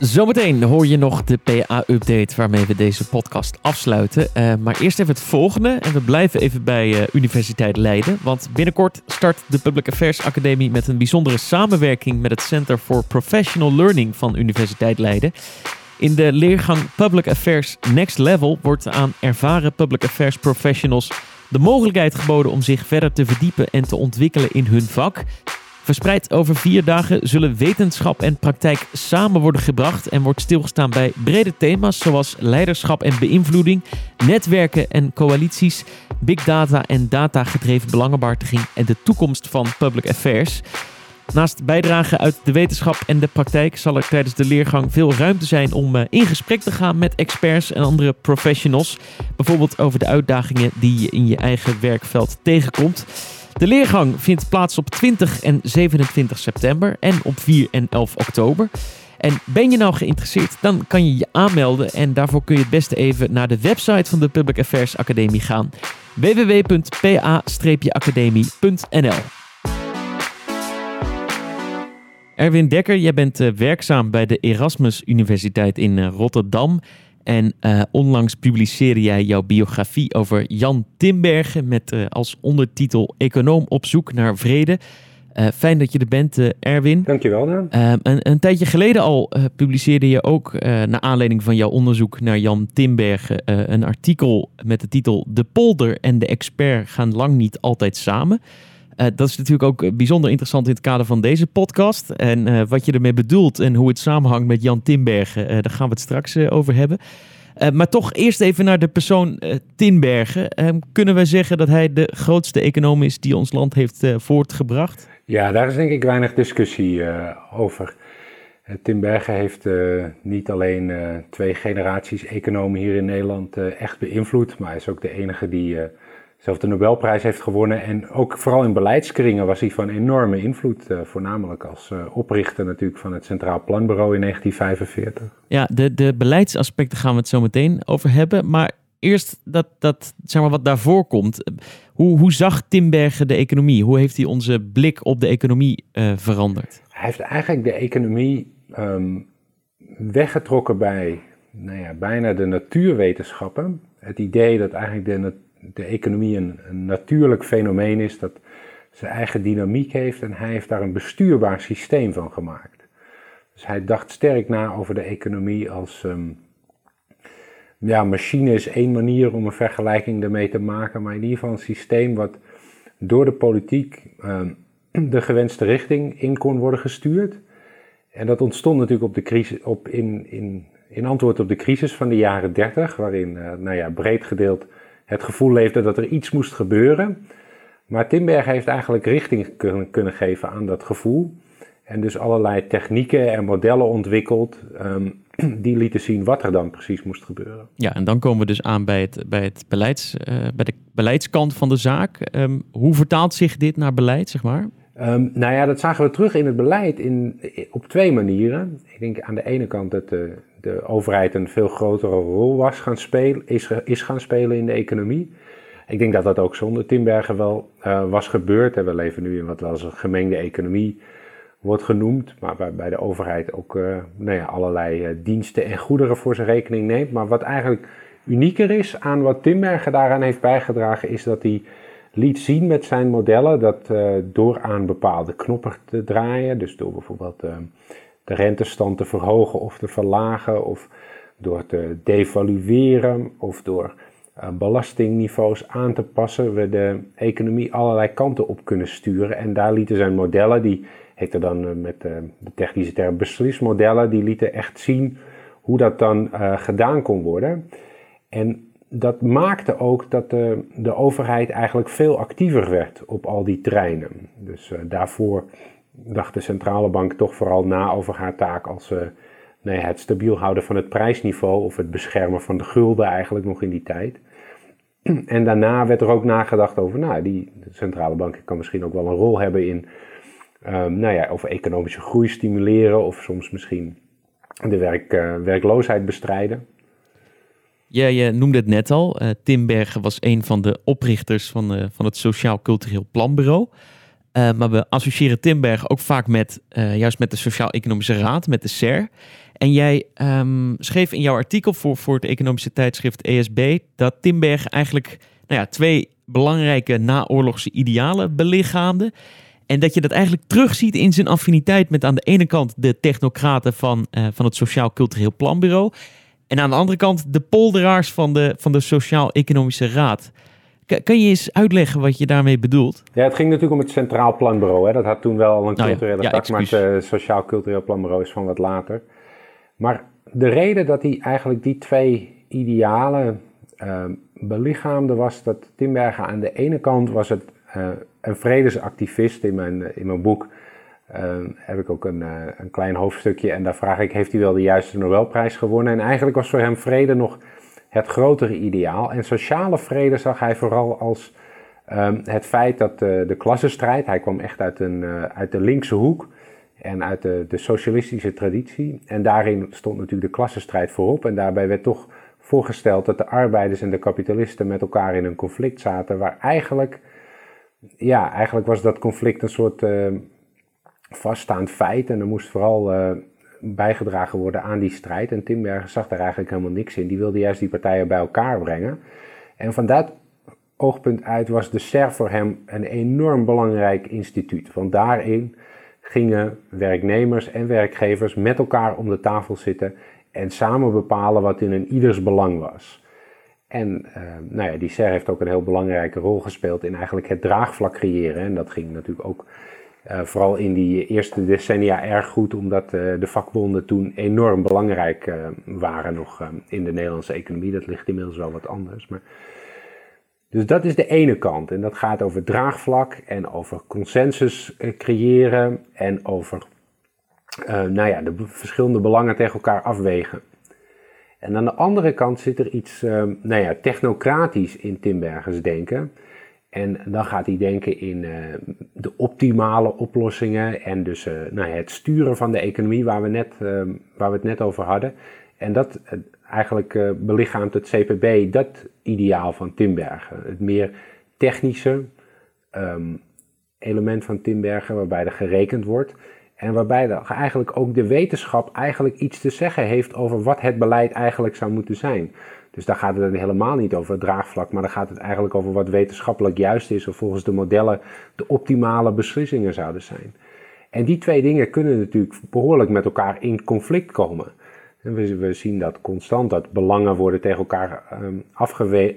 Zometeen hoor je nog de PA-update waarmee we deze podcast afsluiten. Uh, maar eerst even het volgende. En we blijven even bij uh, Universiteit Leiden. Want binnenkort start de Public Affairs Academie met een bijzondere samenwerking met het Center for Professional Learning van Universiteit Leiden. In de leergang Public Affairs Next Level wordt aan ervaren public affairs professionals de mogelijkheid geboden om zich verder te verdiepen en te ontwikkelen in hun vak. Verspreid over vier dagen zullen wetenschap en praktijk samen worden gebracht en wordt stilgestaan bij brede thema's zoals leiderschap en beïnvloeding, netwerken en coalities, big data en datagedreven belangenbehartiging en de toekomst van public affairs. Naast bijdragen uit de wetenschap en de praktijk zal er tijdens de leergang veel ruimte zijn om eh, in gesprek te gaan met experts en andere professionals. Bijvoorbeeld over de uitdagingen die je in je eigen werkveld tegenkomt. De leergang vindt plaats op 20 en 27 september en op 4 en 11 oktober. En ben je nou geïnteresseerd, dan kan je je aanmelden en daarvoor kun je het beste even naar de website van de Public Affairs Academie gaan. www.pa-academie.nl Erwin Dekker, jij bent uh, werkzaam bij de Erasmus Universiteit in uh, Rotterdam. En uh, onlangs publiceerde jij jouw biografie over Jan Timbergen met als ondertitel Econoom op zoek naar vrede. fijn dat je er bent, Erwin. Dankjewel, Dan. Een, een, tijdje geleden al publiceerde je ook, naar aanleiding van jouw onderzoek naar Jan Timbergen, een artikel met de titel De polder en de expert gaan lang niet altijd samen. Uh, dat is natuurlijk ook bijzonder interessant in het kader van deze podcast. En uh, wat je ermee bedoelt en hoe het samenhangt met Jan Timbergen, daar gaan we het straks over hebben. maar toch eerst even naar de persoon Tinbergen. Ehm, kunnen we zeggen dat hij de grootste econoom is die ons land heeft voortgebracht? Ja, daar is denk ik weinig discussie over. Timbergen heeft niet alleen twee generaties economen hier in Nederland echt beïnvloed, maar hij is ook de enige die zelf de Nobelprijs heeft gewonnen. En ook vooral in beleidskringen was hij van enorme invloed. Uh, voornamelijk als uh, oprichter natuurlijk van het Centraal Planbureau in 1945. Ja, de, de beleidsaspecten gaan we het zo meteen over hebben. Maar eerst dat, dat zeg maar wat daarvoor komt. Hoe, hoe zag Timbergen de economie? Hoe heeft hij onze blik op de economie uh, veranderd? Hij heeft eigenlijk de economie um, weggetrokken bij nou ja, bijna de natuurwetenschappen. Het idee dat eigenlijk de, de economie een, een, natuurlijk fenomeen is dat zijn eigen dynamiek heeft en hij heeft daar een bestuurbaar systeem van gemaakt. Dus hij dacht sterk na over de economie als um, ja, machine is één manier om een vergelijking daarmee te maken, maar in ieder geval een systeem wat door de politiek um, *clears throat* de gewenste richting in kon worden gestuurd. En dat ontstond natuurlijk op de crisis, op in, in, in antwoord op de crisis van de jaren 30, waarin uh, nou ja, breed gedeeld het gevoel leefde dat er iets moest gebeuren. Maar Timberg heeft eigenlijk richting kunnen, geven aan dat gevoel. En dus allerlei technieken en modellen ontwikkeld um, *clears throat* die lieten zien wat er dan precies moest gebeuren. Ja, en dan komen we dus aan bij, het, bij, het beleids, uh, bij de beleidskant van de zaak. Um, hoe vertaalt zich dit naar beleid, zeg maar? Um, nou ja, dat zagen we terug in het beleid in, op twee manieren. Ik denk aan de ene kant dat de, de overheid een veel grotere rol was gaan spelen, is, is gaan spelen in de economie. Ik denk dat dat ook zonder Timbergen wel uh, was gebeurd. En we leven nu in wat wel eens een gemengde economie wordt genoemd, maar waarbij de overheid ook uh, nou ja, allerlei uh, diensten en goederen voor zijn rekening neemt. Maar wat eigenlijk unieker is aan wat Timbergen daaraan heeft bijgedragen, is dat hij liet zien met zijn modellen dat door aan bepaalde knoppen te draaien, dus door bijvoorbeeld de rentestand te verhogen of te verlagen, of door te devalueren of door uh, belastingniveaus aan te passen, we de economie allerlei kanten op kunnen sturen. En daar lieten zijn modellen, die heette dan met de technische term beslismodellen, die lieten echt zien hoe dat dan gedaan kon worden. En dat maakte ook dat de, de overheid eigenlijk veel actiever werd op al die terreinen. Dus daarvoor dacht de centrale bank toch vooral na over haar taak als uh, nee, het stabiel houden van het prijsniveau of het beschermen van de gulden eigenlijk nog in die tijd. *clears throat* En daarna werd er ook nagedacht over, nou, die centrale bank kan misschien ook wel een rol hebben in, um, nou ja, over economische groei stimuleren of soms misschien de werk, uh, werkloosheid bestrijden. Ja, je noemde het net al. Uh, Tim Bergen was een van de oprichters van, uh, van het Sociaal Cultureel Planbureau. Maar we associëren Tim Bergen ook vaak met, juist met de Sociaal-Economische Raad, met de SER. En jij um, schreef in jouw artikel voor, voor het economische tijdschrift ESB dat Tim Bergen eigenlijk nou ja, twee belangrijke naoorlogse idealen belichaamde. En dat je dat eigenlijk terugziet in zijn affiniteit met aan de ene kant de technocraten van, van het Sociaal Cultureel Planbureau. En aan de andere kant de polderaars van de, van de Sociaal-Economische Raad. kan je eens uitleggen wat je daarmee bedoelt? Ja, het ging natuurlijk om het Centraal Planbureau. Hè. Dat had toen wel al een culturele oh, ja. tak, maar het uh, Sociaal Cultureel Planbureau is van wat later. Maar de reden dat hij eigenlijk die twee idealen uh, belichaamde was dat Timbergen aan de ene kant was het uh, een vredesactivist in mijn, in mijn boek heb ik ook een, uh, een, klein hoofdstukje en daar vraag ik, heeft hij wel de juiste Nobelprijs gewonnen? En eigenlijk was voor hem vrede nog het grotere ideaal. En sociale vrede zag hij vooral als um, het feit dat uh, de klassenstrijd, hij kwam echt uit, een, uh, uit de linkse hoek en uit de, de, socialistische traditie. En daarin stond natuurlijk de klassenstrijd voorop en daarbij werd toch voorgesteld dat de arbeiders en de kapitalisten met elkaar in een conflict zaten, waar eigenlijk, ja, eigenlijk was dat conflict een soort ehm, vaststaand feit. En er moest vooral uh, bijgedragen worden aan die strijd. En Timbergen zag daar eigenlijk helemaal niks in. Die wilde juist die partijen bij elkaar brengen. En van dat oogpunt uit was de SER voor hem een enorm belangrijk instituut. Want daarin gingen werknemers en werkgevers met elkaar om de tafel zitten en samen bepalen wat in een ieders belang was. En uh, nou ja, die SER heeft ook een heel belangrijke rol gespeeld in eigenlijk het draagvlak creëren. En dat ging natuurlijk ook uh, vooral in die eerste decennia erg goed, omdat uh, de vakbonden toen enorm belangrijk uh, waren nog in de Nederlandse economie. Dat ligt inmiddels wel wat anders. Maar... Dus dat is de ene kant. En dat gaat over draagvlak en over consensus creëren en over nou ja, de verschillende belangen tegen elkaar afwegen. En aan de andere kant zit er iets nou ja, technocratisch in Timbergers denken. En dan gaat hij denken in uh, de optimale oplossingen en dus uh, nou, het sturen van de economie waar we, net, uh, waar we het net over hadden. En dat eigenlijk belichaamt het CPB dat ideaal van Timbergen. Het meer technische um, element van Timbergen waarbij er gerekend wordt. En waarbij er eigenlijk ook de wetenschap eigenlijk iets te zeggen heeft over wat het beleid eigenlijk zou moeten zijn. Dus daar gaat het helemaal niet over draagvlak, maar dan gaat het eigenlijk over wat wetenschappelijk juist is, of volgens de modellen de optimale beslissingen zouden zijn. En die twee dingen kunnen natuurlijk behoorlijk met elkaar in conflict komen. En we, zien dat constant, dat belangen worden tegen elkaar um,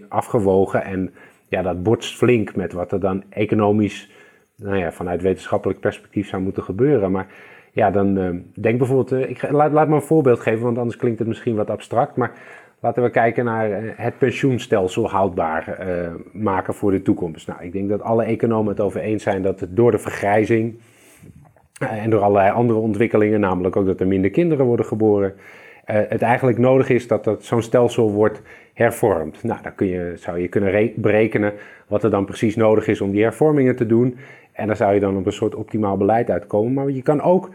afgewogen en ja, dat botst flink met wat er dan economisch, nou ja, vanuit wetenschappelijk perspectief zou moeten gebeuren. Maar ja, dan uh, denk bijvoorbeeld, uh, ik laat, laat me een voorbeeld geven, want anders klinkt het misschien wat abstract, maar Laten we kijken naar eh, het pensioenstelsel houdbaar uh, maken voor de toekomst. Nou, ik denk dat alle economen het over eens zijn dat het door de vergrijzing uh, en door allerlei andere ontwikkelingen, namelijk ook dat er minder kinderen worden geboren, het eigenlijk nodig is dat, dat zo'n stelsel wordt hervormd. Nou, dan kun je, zou je kunnen berekenen wat er dan precies nodig is om die hervormingen te doen. En dan zou je dan op een soort optimaal beleid uitkomen. Maar je kan ook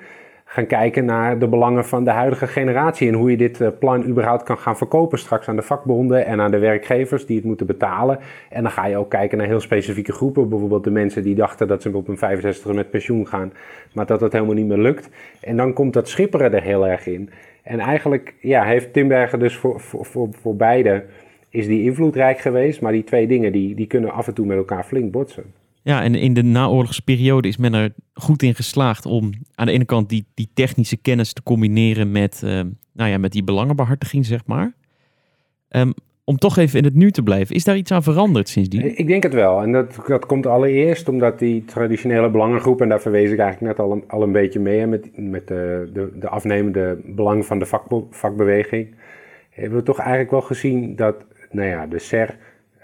gaan kijken naar de belangen van de huidige generatie en hoe je dit eh, plan überhaupt kan gaan verkopen straks aan de vakbonden en aan de werkgevers die het moeten betalen. En dan ga je ook kijken naar heel specifieke groepen, bijvoorbeeld de mensen die dachten dat ze op een 65 met pensioen gaan, maar dat dat helemaal niet meer lukt. En dan komt dat schipperen er heel erg in. En eigenlijk ja, heeft Timberger dus voor, voor, voor, voor beide is die invloedrijk geweest, maar die twee dingen die, die kunnen af en toe met elkaar flink botsen. Ja, en in de naoorlogse periode is men er goed in geslaagd om aan de ene kant die, die technische kennis te combineren met, uh, nou ja, met die belangenbehartiging, zeg maar. Um, om toch even in het nu te blijven. Is daar iets aan veranderd sindsdien? Ik denk het wel. En dat, dat komt allereerst omdat die traditionele belangengroep, en daar verwees ik eigenlijk net al een, al een beetje mee, met, met de, de, de afnemende belang van de vakbe, vakbeweging, hebben we toch eigenlijk wel gezien dat nou ja, de SER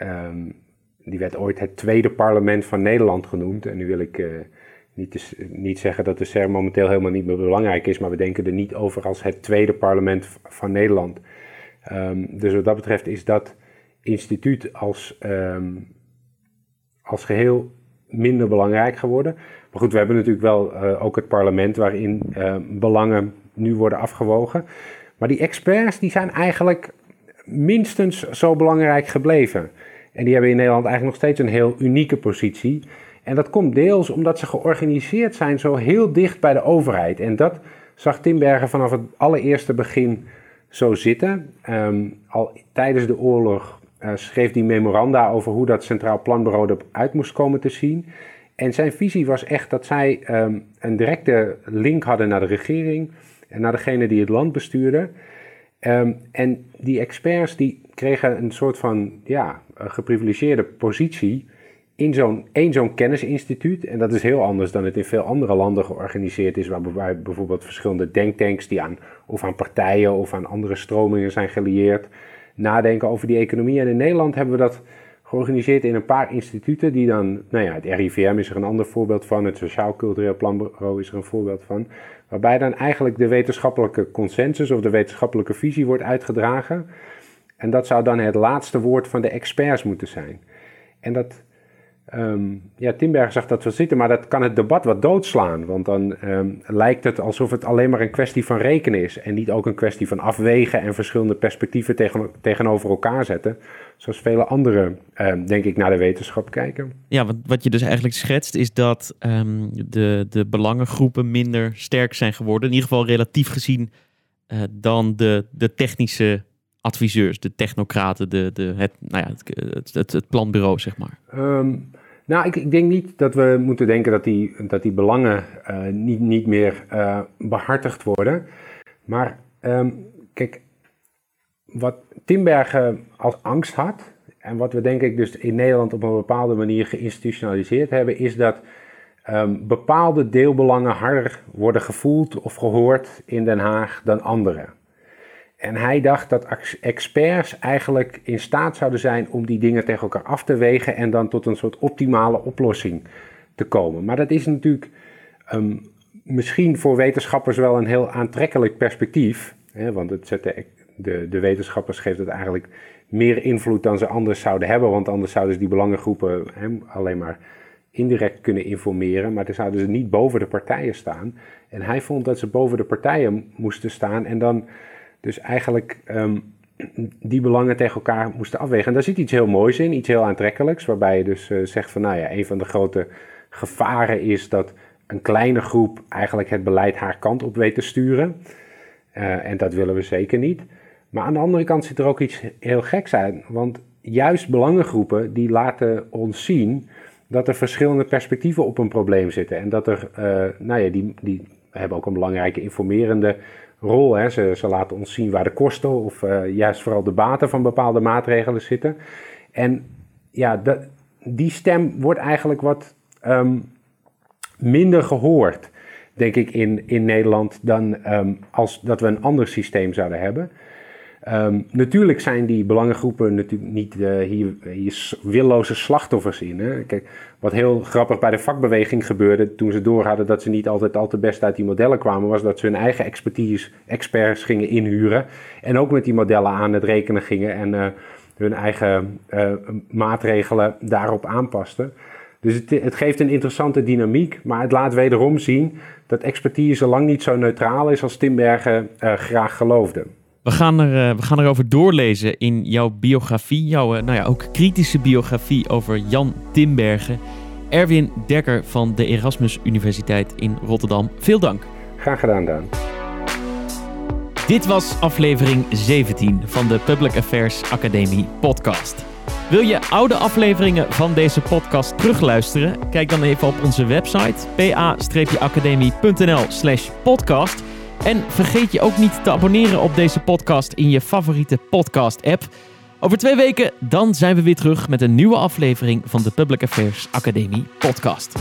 um, die werd ooit het tweede parlement van Nederland genoemd. En nu wil ik uh, niet, niet zeggen dat de SER momenteel helemaal niet meer belangrijk is, maar we denken er niet over als het tweede parlement van Nederland. Um, dus wat dat betreft is dat instituut als, ehm, als geheel minder belangrijk geworden. Maar goed, we hebben natuurlijk wel uh, ook het parlement waarin uh, belangen nu worden afgewogen. Maar die experts die zijn eigenlijk minstens zo belangrijk gebleven. En die hebben in Nederland eigenlijk nog steeds een heel unieke positie. En dat komt deels omdat ze georganiseerd zijn zo heel dicht bij de overheid. En dat zag Timbergen vanaf het allereerste begin zo zitten. Um, al tijdens de oorlog uh, schreef hij memoranda over hoe dat Centraal Planbureau eruit moest komen te zien. En zijn visie was echt dat zij um, een directe link hadden naar de regering en naar degene die het land bestuurde. Um, en die experts die kregen een soort van ja, geprivilegeerde positie in zo'n één zo'n kennisinstituut. En dat is heel anders dan het in veel andere landen georganiseerd is, waarbij bijvoorbeeld verschillende denktanks die aan of aan partijen of aan andere stromingen zijn gelieerd, nadenken over die economie. En in Nederland hebben we dat georganiseerd in een paar instituten die dan, nou ja, het RIVM is er een ander voorbeeld van, het Sociaal Cultureel Planbureau is er een voorbeeld van, waarbij dan eigenlijk de wetenschappelijke consensus of de wetenschappelijke visie wordt uitgedragen. En dat zou dan het laatste woord van de experts moeten zijn. En dat, Um, ja, Timberg zegt dat we zitten, maar dat kan het debat wat doodslaan. Want dan um, lijkt het alsof het alleen maar een kwestie van rekenen is. En niet ook een kwestie van afwegen en verschillende perspectieven tegen, tegenover elkaar zetten. Zoals vele anderen, um, denk ik, naar de wetenschap kijken. Ja, wat, wat je dus eigenlijk schetst is dat de, de belangengroepen minder sterk zijn geworden. In ieder geval relatief gezien uh, dan de, de technische adviseurs, de technocraten, de, de, het, nou ja, het, het, het planbureau, zeg maar. Nou, ik, ik, denk niet dat we moeten denken dat die, dat die belangen uh, niet, niet meer uh, behartigd worden. Maar um, kijk, wat Timbergen als angst had, en wat we denk ik dus in Nederland op een bepaalde manier geïnstitutionaliseerd hebben, is dat um, bepaalde deelbelangen harder worden gevoeld of gehoord in Den Haag dan andere. En hij dacht dat experts eigenlijk in staat zouden zijn om die dingen tegen elkaar af te wegen en dan tot een soort optimale oplossing te komen. Maar dat is natuurlijk um, misschien voor wetenschappers wel een heel aantrekkelijk perspectief. Hè, want het zet de, de, de, wetenschappers geeft het eigenlijk meer invloed dan ze anders zouden hebben. Want anders zouden ze die belangengroepen hè, alleen maar indirect kunnen informeren. Maar dan zouden ze niet boven de partijen staan. En hij vond dat ze boven de partijen moesten staan en dan dus eigenlijk um, die belangen tegen elkaar moesten afwegen. En daar zit iets heel moois in, iets heel aantrekkelijks, waarbij je dus uh, zegt van nou ja, een van de grote gevaren is dat een kleine groep eigenlijk het beleid haar kant op weet te sturen. Uh, en dat willen we zeker niet. Maar aan de andere kant zit er ook iets heel geks aan, want juist belangengroepen die laten ons zien dat er verschillende perspectieven op een probleem zitten. En dat er, uh, nou ja, die, die hebben ook een belangrijke informerende rol. Hè. Ze, ze, laten ons zien waar de kosten of uh, juist vooral de baten van bepaalde maatregelen zitten. En ja, die stem wordt eigenlijk wat um, minder gehoord, denk ik, in, in Nederland dan um, als dat we een ander systeem zouden hebben. Um, natuurlijk zijn die belangengroepen natuurlijk niet uh, hier, willoze slachtoffers in. Hè? Kijk, wat heel grappig bij de vakbeweging gebeurde toen ze doorhadden dat ze niet altijd al te best uit die modellen kwamen, was dat ze hun eigen expertise, experts gingen inhuren en ook met die modellen aan het rekenen gingen en uh, hun eigen uh, maatregelen daarop aanpasten. Dus het, het, geeft een interessante dynamiek, maar het laat wederom zien dat expertise lang niet zo neutraal is als Timbergen graag geloofde. We gaan, er, uh, we gaan erover doorlezen in jouw biografie, jouw uh, nou ja, ook kritische biografie over Jan Timbergen. Erwin Dekker van de Erasmus Universiteit in Rotterdam. Veel dank. Graag gedaan, Daan. Dit was aflevering 17 van de Public Affairs Academie podcast. Wil je oude afleveringen van deze podcast terugluisteren? Kijk dan even op onze website pa-academie.nl/podcast. En vergeet je ook niet te abonneren op deze podcast in je favoriete podcast-app. Over twee weken dan zijn we weer terug met een nieuwe aflevering van de Public Affairs Academie podcast.